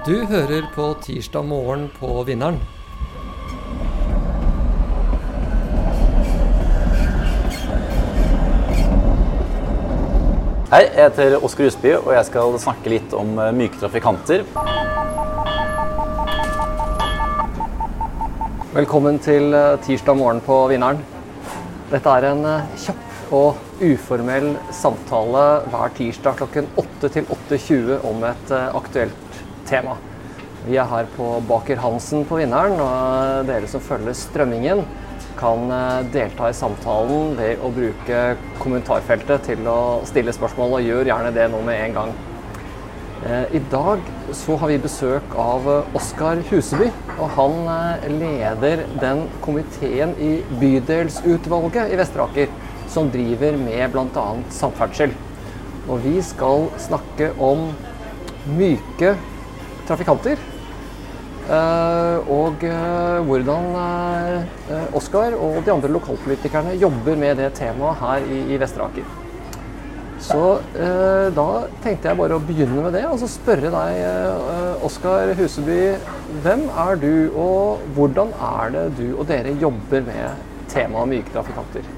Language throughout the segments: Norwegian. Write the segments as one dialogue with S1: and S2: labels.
S1: Du hører på Tirsdag morgen på Vinneren.
S2: Hei, jeg heter Oskar Husby, og jeg skal snakke litt om eh, myke trafikanter.
S1: Velkommen til eh, Tirsdag morgen på Vinneren. Dette er en eh, kjapp og uformell samtale hver tirsdag klokken 8 til 8.20 om et aktuelt tema. Vi er her på Baker Hansen på Vinneren, og dere som følger strømmingen, kan eh, delta i samtalen ved å bruke kommentarfeltet til å stille spørsmål, og gjør gjerne det nå med en gang. Eh, I dag så har vi besøk av eh, Oskar Huseby, og han leder den komiteen i bydelsutvalget i Vestre Aker som driver med bl.a. samferdsel. Og vi skal snakke om myke trafikanter. eh, Og eh, hvordan eh, Oskar og de andre lokalpolitikerne jobber med det temaet her i, i Vesteraker. Så da tenkte jeg bare å begynne med det, og så spørre deg, Oskar Huseby. Hvem er du, og hvordan er det du og dere jobber med temaet myke trafikanter?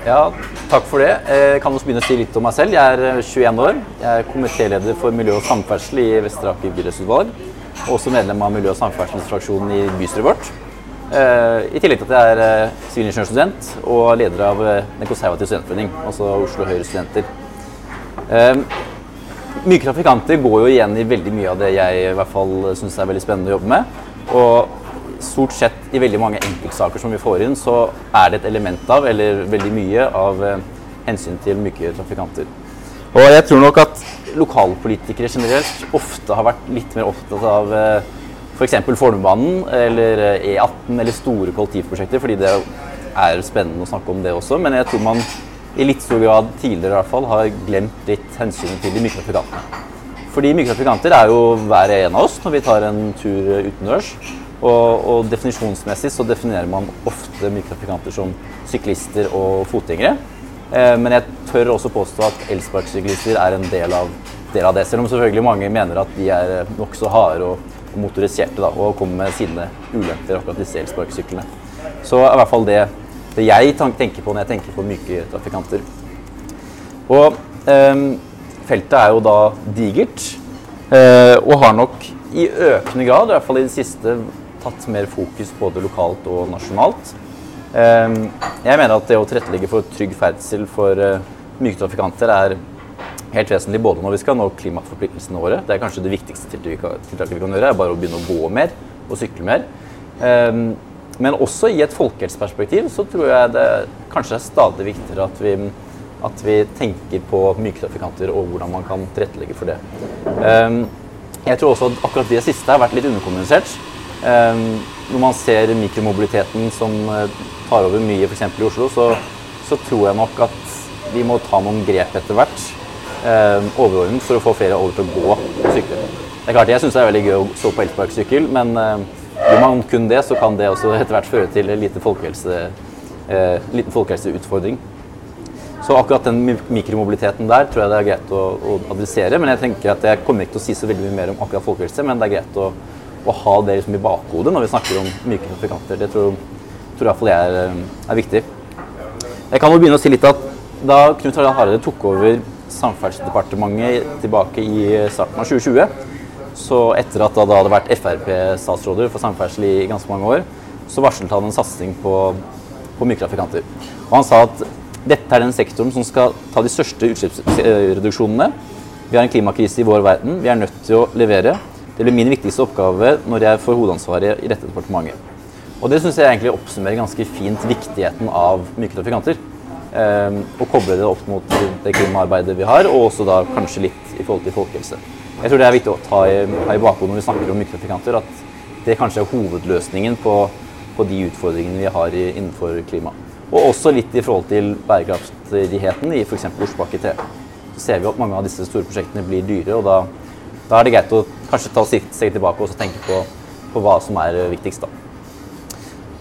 S2: Ja, takk for det. Jeg kan også begynne å si litt om meg selv. Jeg er eh, 21 år. Jeg er komitéleder for miljø og samferdsel i Vestre Aker bydelsutvalg. Og også medlem av miljø- og samferdselsfraksjonen i bystyret vårt. Eh, I tillegg til at jeg er eh, sivilingeniørstudent og leder av eh, Den konservative studentforening, altså Oslo Høyre Studenter. Eh, Myke trafikanter går jo igjen i veldig mye av det jeg i hvert fall syns er veldig spennende å jobbe med. Og stort sett i veldig mange enkeltsaker som vi får inn, så er det et element av, eller veldig mye av, eh, hensyn til myke trafikanter. Og jeg tror nok at lokalpolitikere generelt ofte har vært litt mer opptatt av f.eks. For Fornebanen eller eh, E18 eller store kollektivprosjekter, fordi det er spennende å snakke om det også. Men jeg tror man i litt stor grad tidligere i hvert fall har glemt litt hensynet til de myke trafikantene. Fordi myke trafikanter er jo hver en av oss når vi tar en tur utendørs. Og, og definisjonsmessig så definerer man ofte myke som syklister og fotgjengere. Eh, men jeg tør også påstå at elsparkesyklister er en del av, del av det. Selv om selvfølgelig mange mener at de er eh, nokså harde og, og motoriserte da, og kommer med sine ulemper, akkurat disse elsparkesyklene. Så er i hvert fall det, det jeg tenker på når jeg tenker på myke trafikanter. Og eh, feltet er jo da digert, eh, og har nok i økende grad, i hvert fall i det siste, tatt mer fokus både lokalt og nasjonalt. Ehm, jeg mener at det å tilrettelegge for trygg ferdsel for eh, myke trafikanter er helt vesentlig både når vi skal nå klimaforpliktelsene våre. Det er kanskje det viktigste tiltaket vi kan, gjøre, er bare å begynne å gå mer og sykle mer. Ehm, men også i et folkehelseperspektiv så tror jeg det kanskje er stadig viktigere at vi, at vi tenker på myke trafikanter og hvordan man kan tilrettelegge for det. Ehm, jeg tror også at akkurat det siste har vært litt underkommunisert. Ehm, når man ser mikromobiliteten som eh, tar over mye f.eks. i Oslo, så, så tror jeg nok at vi må ta noen grep etter hvert eh, overordnet for å få flere over til å gå og sykle. Det er klart, Jeg syns det er veldig gøy å stå på elsparkesykkel, men eh, gjør man kun det, så kan det også etter hvert føre til en liten folkehelse, eh, liten folkehelseutfordring. Så akkurat den mikromobiliteten der tror jeg det er greit å, å adressere. Men jeg tenker at jeg kommer ikke til å si så veldig mye mer om akkurat folkehelse, men det er greit å, å ha det liksom i bakhodet når vi snakker om myke trafikanter. Det tror, tror iallfall jeg er, er viktig. Jeg kan jo begynne å si litt at da Knut Harald Hareide tok over Samferdselsdepartementet tilbake i starten av 2020, så etter at det hadde vært Frp-statsråder for samferdsel i ganske mange år, så varslet han en satsing på, på myke trafikanter. Og han sa at dette er den sektoren som skal ta de største utslippsreduksjonene. Vi har en klimakrise i vår verden. Vi er nødt til å levere. Det blir min viktigste oppgave når jeg får hovedansvaret i dette departementet. Og det syns jeg egentlig oppsummerer ganske fint viktigheten av myke trafikanter. Eh, og koble det opp mot det klimaarbeidet vi har, og også da kanskje litt i forhold til folkehelse. Jeg tror det er viktig å ta i, ha i bakhodet når vi snakker om myke trafikanter, at det kanskje er hovedløsningen på, på de utfordringene vi har i, innenfor klima. Og også litt i forhold til bærekraftigheten i f.eks. Oslopakke 3. Så ser vi at mange av disse store prosjektene blir dyre, og da, da er det greit å kanskje ta et steg tilbake og tenke på, på hva som er viktigst. da.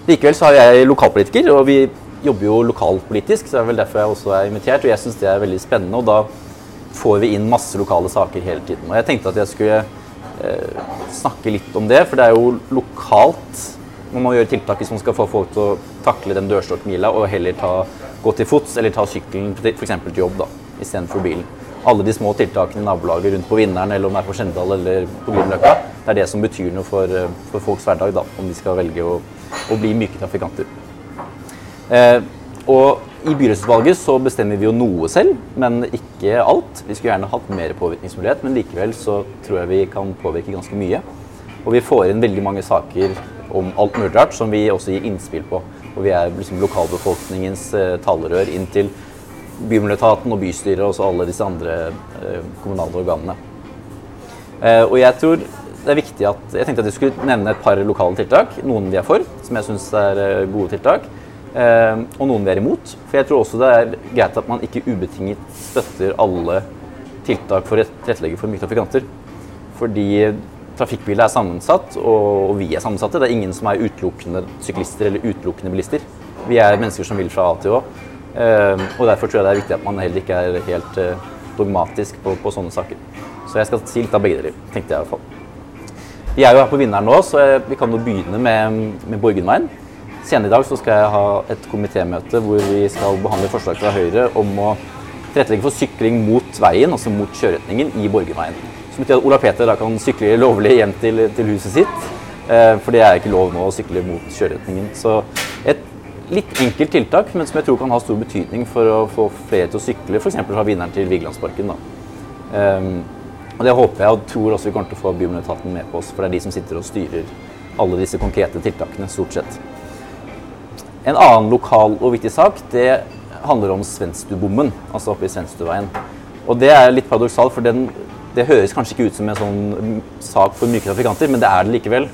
S2: Likevel så er jeg lokalpolitiker, og vi jobber jo lokalpolitisk, så det er vel derfor jeg også er invitert. Og jeg syns det er veldig spennende. Og da får vi inn masse lokale saker hele tiden. Og jeg tenkte at jeg skulle eh, snakke litt om det, for det er jo lokalt man må gjøre tiltak hvis man skal få folk til å takle den dørstokkmila og heller ta, gå til fots eller ta sykkelen f.eks. til jobb da, istedenfor bilen. Alle de små tiltakene i nabolaget rundt på Vinneren eller om det er på Skjendal eller på Grünerløkka, det er det som betyr noe for, eh, for folks hverdag, da, om de skal velge å, å bli myke trafikanter. Eh, og i byrådsutvalget så bestemmer vi jo noe selv, men ikke alt. Vi skulle gjerne hatt mer påvirkningsmulighet, men likevel så tror jeg vi kan påvirke ganske mye. Og vi får inn veldig mange saker om alt mulig rart som vi også gir innspill på. Og vi er liksom lokalbefolkningens eh, talerør inn til Bymiljøetaten og bystyret og alle disse andre eh, kommunale organene. Eh, og jeg tror det er viktig at Jeg tenkte at jeg skulle nevne et par lokale tiltak. Noen vi er for, som jeg syns er eh, gode tiltak. Og noen vi er imot. For jeg tror også det er greit at man ikke ubetinget støtter alle tiltak for å tilrettelegge for myke trafikanter. Fordi trafikkbildet er sammensatt, og vi er sammensatte. Det er ingen som er utelukkende syklister eller utelukkende bilister. Vi er mennesker som vil fra A til Å. Eh, og derfor tror jeg det er viktig at man heller ikke er helt eh, dogmatisk på, på sånne saker. Så jeg skal si litt av begge deler, tenkte jeg i hvert fall. Vi er jo her på Vinneren nå, så vi kan jo begynne med, med Borgenveien. Senere i dag så skal jeg ha et komitémøte hvor vi skal behandle forslag fra Høyre om å tilrettelegge for sykling mot veien, altså mot kjøreretningen, i Borgenveien. Som betyr at Ola Peter da kan sykle lovlig hjem til, til huset sitt. Eh, for det er ikke lov nå å sykle mot kjøreretningen. Så et litt enkelt tiltak, men som jeg tror kan ha stor betydning for å få flere til å sykle, f.eks. fra Vinneren til Vigelandsparken. Um, og Det håper jeg og tror også vi kommer til å få Bymiljøetaten med på oss, for det er de som sitter og styrer alle disse konkrete tiltakene, stort sett. En annen lokal og viktig sak det handler om Svenstubommen, altså oppe i Svenstuveien. Og det er litt paradoksalt, for den, det høres kanskje ikke ut som en sånn sak for myke trafikanter, men det er det likevel.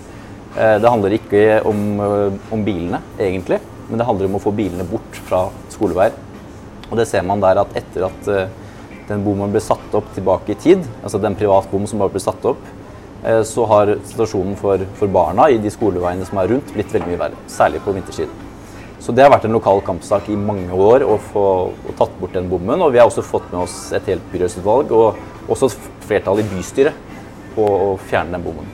S2: Eh, det handler ikke om, eh, om, bilene, egentlig, men det handler om å få bilene bort fra skoleveier. Og det ser man der at etter at eh, den bommen ble satt opp tilbake i tid, altså den privat bom som bare ble satt opp, så har situasjonen for, for barna i de skoleveiene som er rundt, blitt veldig mye verre. Særlig på vintersiden. Så det har vært en lokal kampsak i mange år å få å tatt bort den bommen. Og vi har også fått med oss et helt byrådsutvalg og også et flertall i bystyret på å fjerne den bommen.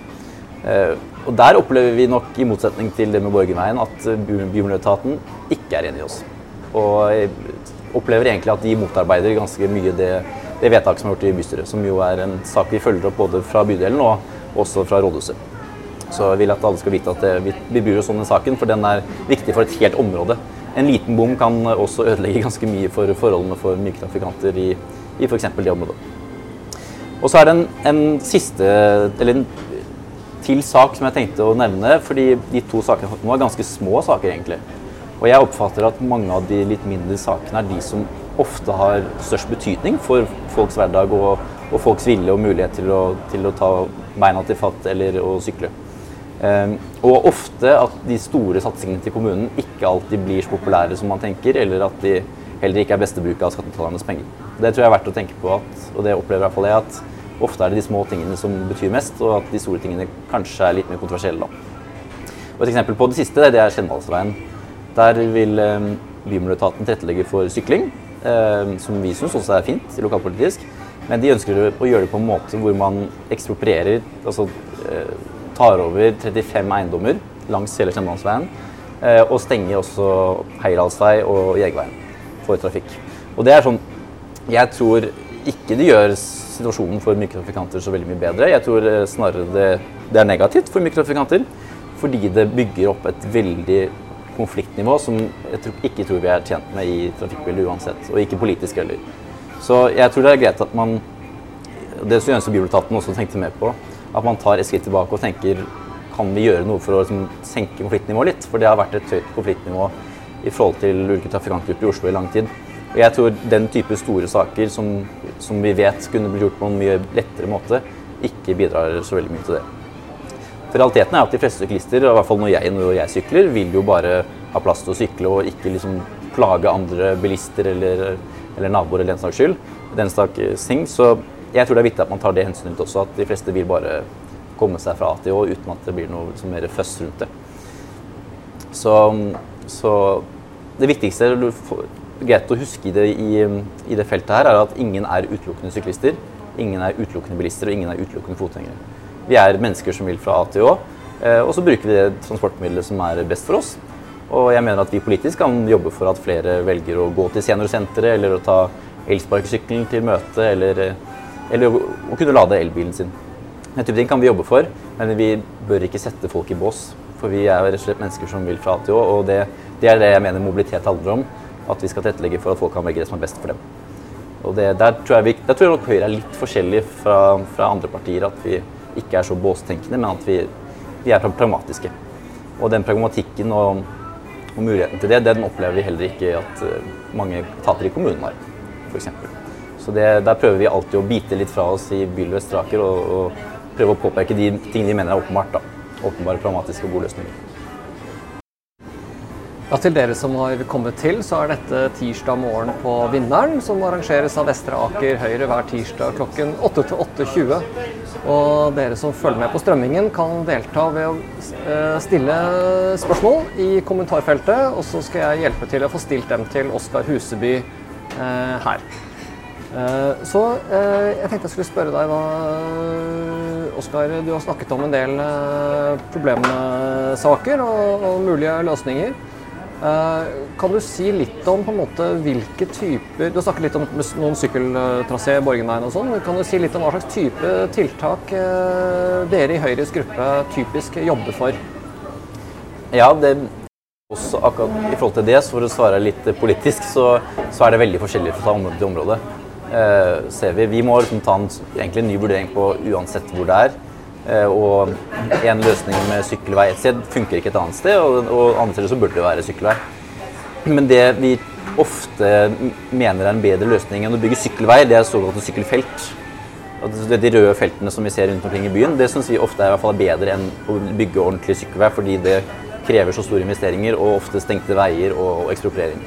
S2: Eh, og der opplever vi nok, i motsetning til det med Borgenveien, at Bymiljøetaten ikke er enig i oss. Og opplever egentlig at de motarbeider ganske mye det, det vedtaket som er gjort i bystyret. Som jo er en sak vi følger opp både fra bydelen og også fra rådhuset. Så jeg vil at alle skal vite at det, vi, vi bryr oss om den saken, for den er viktig for et helt område. En liten bom kan også ødelegge ganske mye for forholdene for myke trafikanter i, i f.eks. det området. Og så er det en, en, siste, eller en til sak som jeg tenkte å nevne, fordi de to sakene nå er ganske små saker, egentlig. Og jeg oppfatter at mange av de litt mindre sakene er de som ofte har størst betydning for folks hverdag og, og folks vilje og mulighet til å, til å ta beina til fatt eller å sykle. Um, og ofte at de store satsingene til kommunen ikke alltid blir så populære som man tenker, eller at de heller ikke er beste bruk av skattebetalernes penger. Det tror jeg er verdt å tenke på, at, og det opplever i hvert fall jeg, at ofte er det de små tingene som betyr mest, og at de store tingene kanskje er litt mer kontroversielle. Og Et eksempel på det siste det er Skjendalsveien. Der vil eh, Bymiljøetaten tilrettelegge for sykling, eh, som vi syns også er fint lokalpolitisk. Men de ønsker å gjøre det på en måte hvor man eksproprierer, altså eh, tar over 35 eiendommer langs hele Skjendalsveien. Eh, og stenger også Heierdalsvei og Jegerveien for trafikk. Og det er sånn Jeg tror ikke det gjør situasjonen for myke trafikanter så veldig mye bedre. Jeg tror eh, snarere det, det er negativt for myke trafikanter. Fordi det bygger opp et veldig konfliktnivå som jeg tror, ikke tror vi er tjent med i trafikkbildet uansett. Og ikke politisk heller. Så jeg tror det er greit at man Det som Bibeletaten også tenkte mer på at man tar et skritt tilbake og tenker kan vi gjøre noe for å liksom, senke konfliktnivået litt? For det har vært et høyt konfliktnivå i forhold til ulike trafikantgrupper i Oslo i lang tid. Jeg tror den type store saker som, som vi vet kunne blitt gjort på en mye lettere måte, ikke bidrar så veldig mye til det. For realiteten er at de fleste syklister, i hvert fall når jeg, når jeg sykler, vil jo bare ha plass til å sykle og ikke liksom plage andre bilister eller, eller naboer eller den saks skyld. Den slags ting. Så jeg tror det er viktig at man tar det hensynet også, at de fleste vil bare komme seg fra A til uten at det blir noe liksom, mer føss rundt det. Så, så, det viktigste greit å huske i det, i, i det feltet her, er at ingen er utelukkende syklister. Ingen er utelukkende bilister, og ingen er utelukkende fotgjengere. Vi er mennesker som vil fra A til Å, eh, og så bruker vi det transportmiddelet som er best for oss. Og jeg mener at vi politisk kan jobbe for at flere velger å gå til seniorsenteret, eller å ta elsparkesykkelen til møte, eller, eller å, å kunne lade elbilen sin. Den type ting kan vi jobbe for, men vi bør ikke sette folk i bås. For vi er rett og slett mennesker som vil fra A til Å, og det, det er det jeg mener mobilitet handler om. At vi skal tilrettelegge for at folk kan velge det som er best for dem. Og det, der, tror jeg vi, der tror jeg nok Høyre er litt forskjellig fra, fra, andre partier. At vi ikke er så båstenkende, men at vi, vi er pragmatiske. Og den pragmatikken og, og, muligheten til det, den opplever vi heller ikke at uh, mange etater i kommunen har, f.eks. Så det, der prøver vi alltid å bite litt fra oss i Byl Vest-Raker og, og, prøve å påpeke de tingene de mener er åpenbart. da. Åpenbare pragmatiske og gode løsninger.
S1: Ja, Til dere som har kommet til, så er dette tirsdag morgen på Vinneren, som arrangeres av Vestre Aker Høyre hver tirsdag klokken 8 til 8.20. Og dere som følger med på strømmingen, kan delta ved å eh, stille spørsmål i kommentarfeltet. Og så skal jeg hjelpe til å få stilt dem til Oskar Huseby eh, her. Eh, så jeg tenkte jeg skulle spørre deg da, Oskar. Du har snakket om en del problemsaker og, og mulige løsninger. Eh, kan du si litt om på en måte hvilke typer Du har snakket litt om noen sykkeltrasé, Borgenveien og sånn. Kan du si litt om hva slags type tiltak eh, dere i Høyres gruppe typisk jobber for?
S2: Ja, det også akkurat i forhold til det, for å svare litt politisk, så, så er det veldig forskjellig fra område til område. Eh, ser vi. vi må liksom ta en, en ny vurdering på uansett hvor det er. Eh, og en løsning med sykkelvei et sted funker ikke et annet sted, og, og andre steder så burde det være sykkelvei. Men det vi ofte mener er en bedre løsning enn å bygge sykkelvei, det er såkalte sykkelfelt. De røde feltene som vi ser rundt omkring i byen, det syns vi ofte er, fall bedre enn å bygge ordentlig sykkelvei, fordi det krever så store investeringer og ofte stengte veier og, og ekspropriering.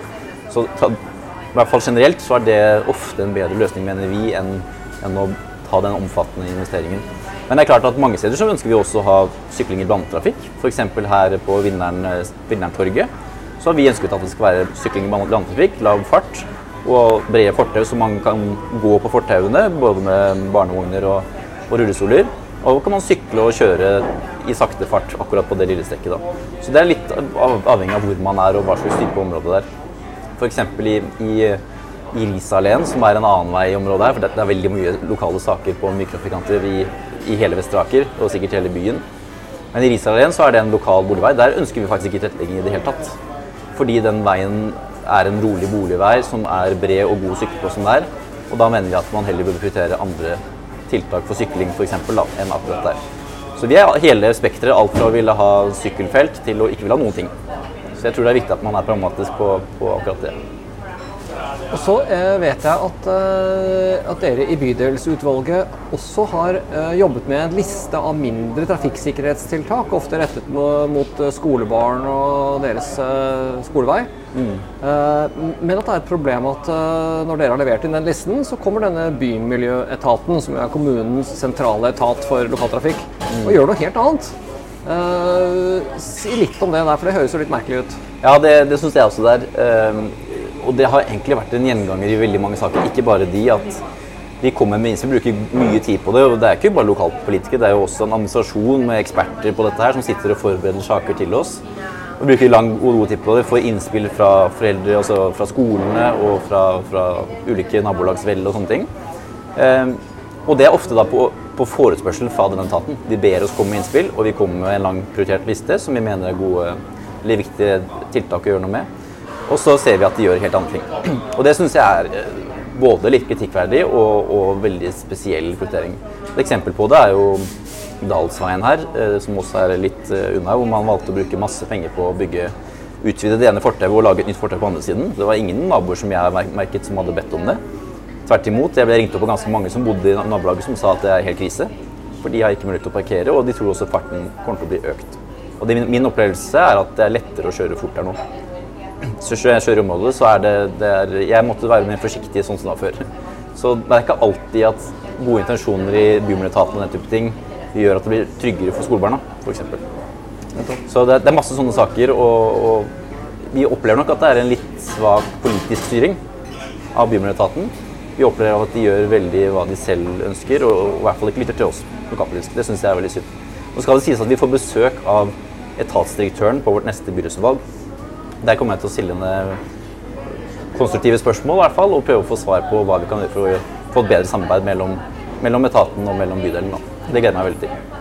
S2: Så ta, i hvert fall generelt så er det ofte en bedre løsning, mener vi, enn, enn å ta den omfattende investeringen. Men det er klart at mange steder så ønsker vi også å ha sykling i blandetrafikk. F.eks. her på Vinneren, Vinneren så har vi ønsket at det skal være sykling i blandetrafikk, lav fart og brede fortau, så man kan gå på fortauene både med barnevogner og, og rullestoler. Og kan man sykle og kjøre i sakte fart akkurat på det lille strekket. Da. Så det er litt avhengig av hvor man er og hva slags type område det er. F.eks. i, i i Risalén, som er en annen vei i området her. For det er veldig mye lokale saker på myketrafikanter i, i hele Vesteraker, og sikkert hele byen. Men i så er det en lokal boligvei. Der ønsker vi faktisk ikke tilrettelegging i det hele tatt. Fordi den veien er en rolig boligvei som er bred og god å på som det er. Og da mener vi at man heller burde prioritere andre tiltak for sykling for eksempel, da, enn akkurat der. Så vi er hele spekteret, alt fra å ville ha sykkelfelt til å ikke ville ha noen ting. Så jeg tror det er viktig at man er pragmatisk på, på akkurat det.
S1: Og så eh, vet jeg at, eh, at, dere i bydelsutvalget også har eh, jobbet med en liste av mindre trafikksikkerhetstiltak, ofte rettet mot mot skolebarn og deres eh, skolevei. Mm. Eh, men at det er et problem at når dere har levert inn den listen, så kommer denne Bymiljøetaten, som er kommunens sentrale etat for lokaltrafikk, mm. og gjør noe helt annet. si litt om det der, for det høres jo litt merkelig ut.
S2: Ja, det, det syns jeg også der. Uh, og det har egentlig vært en gjenganger i veldig mange saker. Ikke bare de at vi kommer med innspill, bruker mye tid på det. og Det er ikke bare lokalpolitikere, det er jo også en administrasjon med eksperter på dette her som sitter og forbereder saker til oss. Og bruker lang og god tid på det, får innspill fra foreldre, altså fra skolene og fra, fra ulike nabolagsvell og sånne ting. Eh, og det er ofte da på, på forespørsel fra den etaten. De ber oss komme med innspill, og vi kommer med en lang prioritert liste som vi mener er gode eller viktige tiltak å gjøre noe med. Og så ser vi at de gjør helt andre ting. Og det syns jeg er eh, både litt kritikkverdig og, og veldig spesiell prioritering. Et eksempel på det er jo Dalsveien her, eh, som også er litt eh, unna, hvor man valgte å bruke masse penger på å bygge utvide det ene fortauet og lage et nytt fortau på andre siden. Det var ingen naboer som jeg merket som hadde bedt om det. Tvert imot. Jeg ble ringt opp av ganske mange som bodde i nabolaget som sa at det er helt krise. For de har ikke mulighet til å parkere, og de tror også farten kommer til å bli økt. Og det, min opplevelse er at det er lettere å kjøre fort der nå så jeg kjører området, så er det, det er, Jeg måtte være mer forsiktig sånn som da før. Så det er ikke alltid at gode intensjoner i bymiljøetaten og den type ting gjør at det blir tryggere for skolebarna, f.eks. Så det, det, er masse sånne saker, og, og, vi opplever nok at det er en litt svak politisk styring av Bymiljøetaten. Vi opplever at de gjør veldig hva de selv ønsker, og i hvert fall ikke lytter til oss lokalpolitisk. Det syns jeg er veldig synd. Nå skal det sies at vi får besøk av etatsdirektøren på vårt neste byrådsutvalg. Der kommer jeg til å stille henne konstruktive spørsmål i hvert fall, og prøve å få svar på hva vi kan gjøre for å få et bedre samarbeid mellom, mellom etaten og mellom bydelen. Det gleder jeg meg veldig til.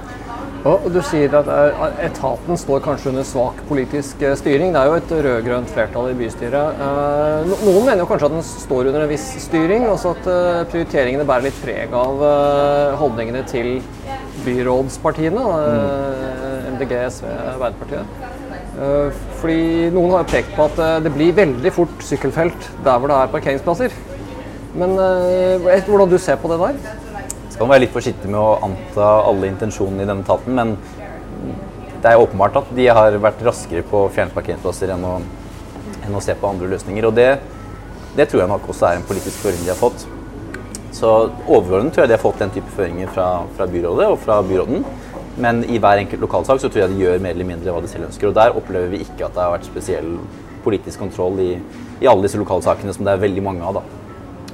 S1: Og du sier at eh, etaten står kanskje under svak politisk eh, styring. Det er jo et rød-grønt flertall i bystyret. Eh, noen mener jo kanskje at den står under en viss styring, også at prioriteringene bærer litt preg av holdningene til byrådspartiene. Mm. MDG, SV, Arbeiderpartiet. Fordi noen har pekt på at det blir veldig fort sykkelfelt der hvor det er parkeringsplasser. Men hvordan du ser på det der?
S2: skal man være litt forsiktig med å anta alle intensjonene i denne etaten, men det er åpenbart at de har vært raskere på å fjerne parkeringsplasser enn å, enn å se på andre løsninger. Og det, det, tror jeg nok også er en politisk føring de har fått. Så overordnet tror jeg de har fått den type føringer fra, fra byrådet og fra byråden. Men i hver enkelt lokalsak så tror jeg de gjør mer eller mindre hva de selv ønsker. Og der opplever vi ikke at det har vært spesiell politisk kontroll i, i alle disse lokalsakene, som det er veldig mange av. da.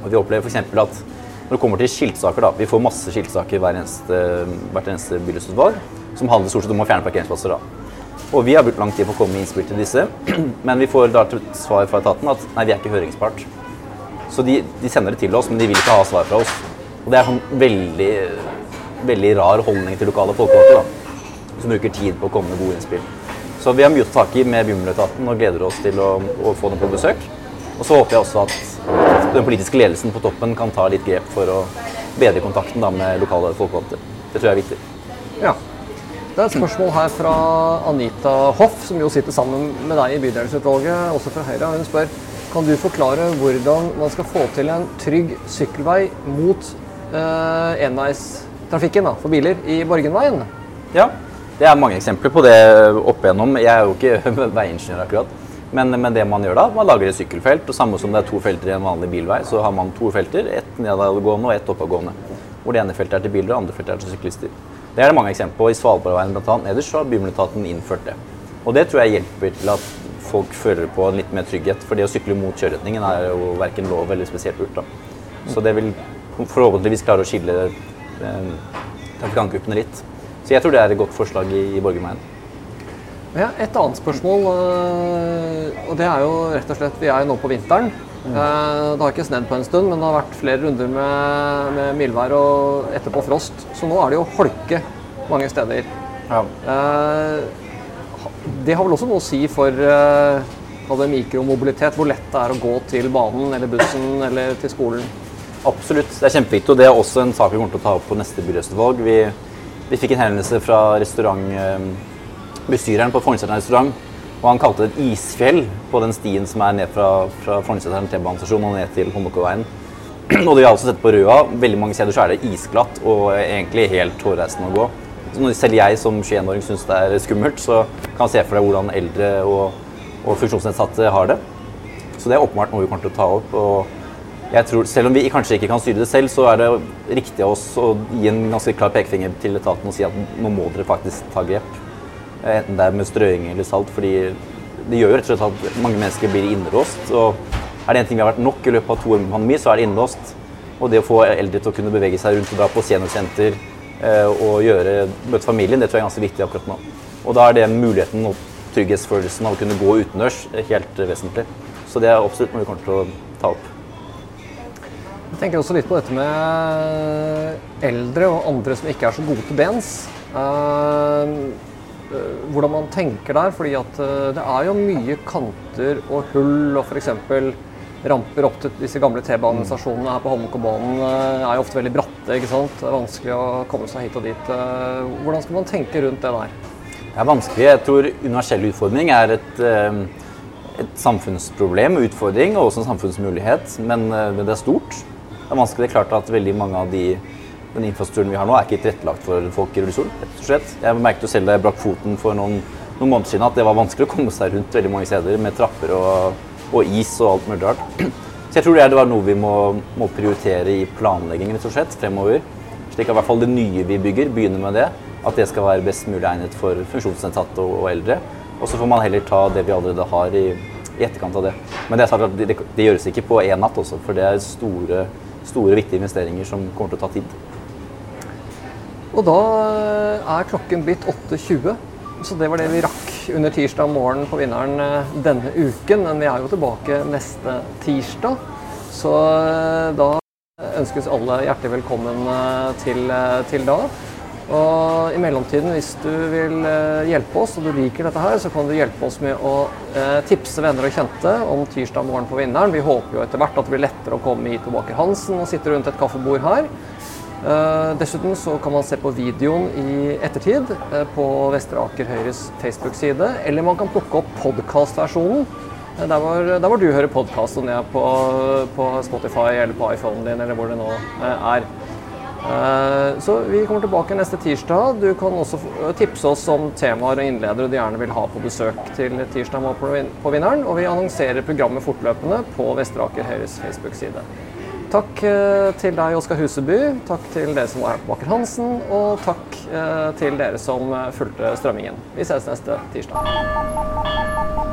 S2: Og Vi opplever f.eks. at når det kommer til skiltsaker, da, vi får masse skiltsaker hver eneste, hvert eneste bylystutvalg som handler stort sett om å fjerne parkeringsplasser. da. Og vi har brukt lang tid på å komme med innspill til disse, men vi får da til svar fra etaten at nei, vi er ikke høringspart. Så de, de, sender det til oss, men de vil ikke ha svar fra oss. Og det er sånn veldig, veldig rar holdning til lokale folkevalgte, som bruker tid på å komme med gode innspill. Så vi har mye å ta tak i med Bymiljøetaten og gleder oss til å, å få dem på besøk. Og så håper jeg også at den politiske ledelsen på toppen kan ta litt grep for å bedre kontakten da, med lokale folkevalgte. Det tror jeg er viktig.
S1: Ja. Det er et spørsmål her fra Anita Hoff, som jo sitter sammen med deg i bydelsutvalget, også fra Høyre. Hun spør kan du forklare hvordan man skal få til en trygg sykkelvei mot eh, enveistrafikken da, for biler i Borgenveien?
S2: Ja, det er mange eksempler på det opp igjennom. Jeg er jo ikke veiingeniør akkurat. Men, men, det man gjør da, man lager et sykkelfelt. og Samme som det er to felter i en vanlig bilvei, så har man to felter. Ett nedadgående og ett oppadgående. Hvor det ene feltet er til biler og det andre feltet er til syklister. Det er det mange eksempler på. I Svalbardveien bl.a. nederst så har Bymiljøetaten innført det. Og det tror jeg hjelper til at folk føler på litt mer trygghet. For det å sykle mot kjøreretningen er jo verken lov eller spesielt lurt. Så det vil forhåpentligvis klare å skille trafikantgruppene litt. Så jeg tror det er et godt forslag i, i Borgerveien.
S1: Ja, et annet spørsmål, eh, og det er jo rett og slett Vi er jo nå på vinteren. Mm. Eh, det har ikke snedd på en stund, men det har vært flere runder med, med mildvær og etterpå frost. Så nå er det jo holke mange steder. Ja. Eh, det har vel også noe å si for mikromobilitet, hvor lett det er å gå til banen eller bussen eller til skolen?
S2: Absolutt, det er kjempeviktig. Og det er også en sak vi kommer til å ta opp på neste byrådsvalg. Vi, vi fikk en henvendelse fra restaurantbestyreren på Forneseteren restaurant. Og han kalte det et isfjell på den stien som er ned fra, fra Forneseteren T-banestasjon og ned til Håndbakkeveien. Og det vi har også sett på Røa, veldig mange steder så er det isglatt og egentlig helt hårreisende å gå. Så selv jeg som 21-åring syns det er skummelt, så kan jeg se for deg hvordan eldre og, og funksjonsnedsatte har det. Så det er åpenbart noe vi kommer til å ta opp. og jeg tror, Selv om vi kanskje ikke kan styre det selv, så er det riktig av oss å gi en ganske klar pekefinger til etaten og si at nå må dere faktisk ta grep. Enten det er med strøing eller salt. fordi det gjør jo rett og slett at mange mennesker blir innelåst. Og er det en ting vi har vært nok i løpet av to år med pandemi, så er det innelåst. Og det å få eldre til å kunne bevege seg rundt og dra på seniorkenter eh, og gjøre, møte familien, det tror jeg er ganske viktig akkurat nå. Og da er det muligheten og trygghetsfølelsen av å kunne gå utendørs helt vesentlig. Så det er absolutt noe vi kommer til å ta opp.
S1: Jeg tenker også litt på dette med eldre og andre som ikke er så gode til bens. Uh, Eh, hvordan man tenker der. fordi at eh, det er jo mye kanter og hull og f.eks. ramper opp til disse gamle T-banestasjonene her på Holmenkollbanen eh, er jo ofte veldig bratte. ikke sant? Det er vanskelig å komme seg hit og dit. Hvordan skal man tenke rundt det der?
S2: Det er vanskelig. Jeg tror universell utfordring er et, et samfunnsproblem og utfordring, og også en samfunnsmulighet. Men det er stort. Det er vanskelig. Det er klart at veldig mange av de den infrastrukturen vi har nå, er ikke tilrettelagt for folk i rullestol. rett og slett. Jeg merket jo selv da jeg brakk foten for noen, noen, måneder siden at det var vanskelig å komme seg rundt veldig mange steder med trapper og, og is og alt mulig rart. Så jeg tror det var noe vi må, må, prioritere i planlegging rett og slett, fremover. Slik at i hvert fall det nye vi bygger, begynner med det. At det skal være best mulig egnet for funksjonsnedsatte og, og eldre. Og så får man heller ta det vi allerede har i, i etterkant av det. Men det, det, det gjøres ikke på én natt også, for det er store, store, viktige investeringer som kommer til å ta tid.
S1: Og da er klokken blitt 8.20, så det var det vi rakk under tirsdag morgen på Vinneren eh, denne uken. Men vi er jo tilbake neste tirsdag, så eh, da ønskes alle hjertelig velkommen eh, til, til da. Og I mellomtiden, hvis du vil eh, hjelpe oss og du liker dette, her, så kan du hjelpe oss med å eh, tipse venner og kjente om tirsdag morgen på Vinneren. Vi håper jo etter hvert at det blir lettere å komme hit på Baker Hansen og sitte rundt et kaffebord her. Eh, dessuten så kan man se på videoen i ettertid på Vestre Aker Høyres Facebook-side. Eller man kan plukke opp podkastversjonen. Der, hvor, der hvor du hører podkast, og er på, på Spotify eller på iPhonen din eller hvor det nå er. Eh, så vi kommer tilbake neste tirsdag. Du kan også tipse oss om temaer og innledere du gjerne vil ha på besøk til tirsdag på Vinneren. Og vi annonserer programmet fortløpende på Vesteraker Høyres Facebook-side. Takk eh, til deg, Oskar Huseby. Takk til dere som var her på Baker Hansen. Og takk eh, til dere som fulgte strømmingen. Vi ses neste tirsdag.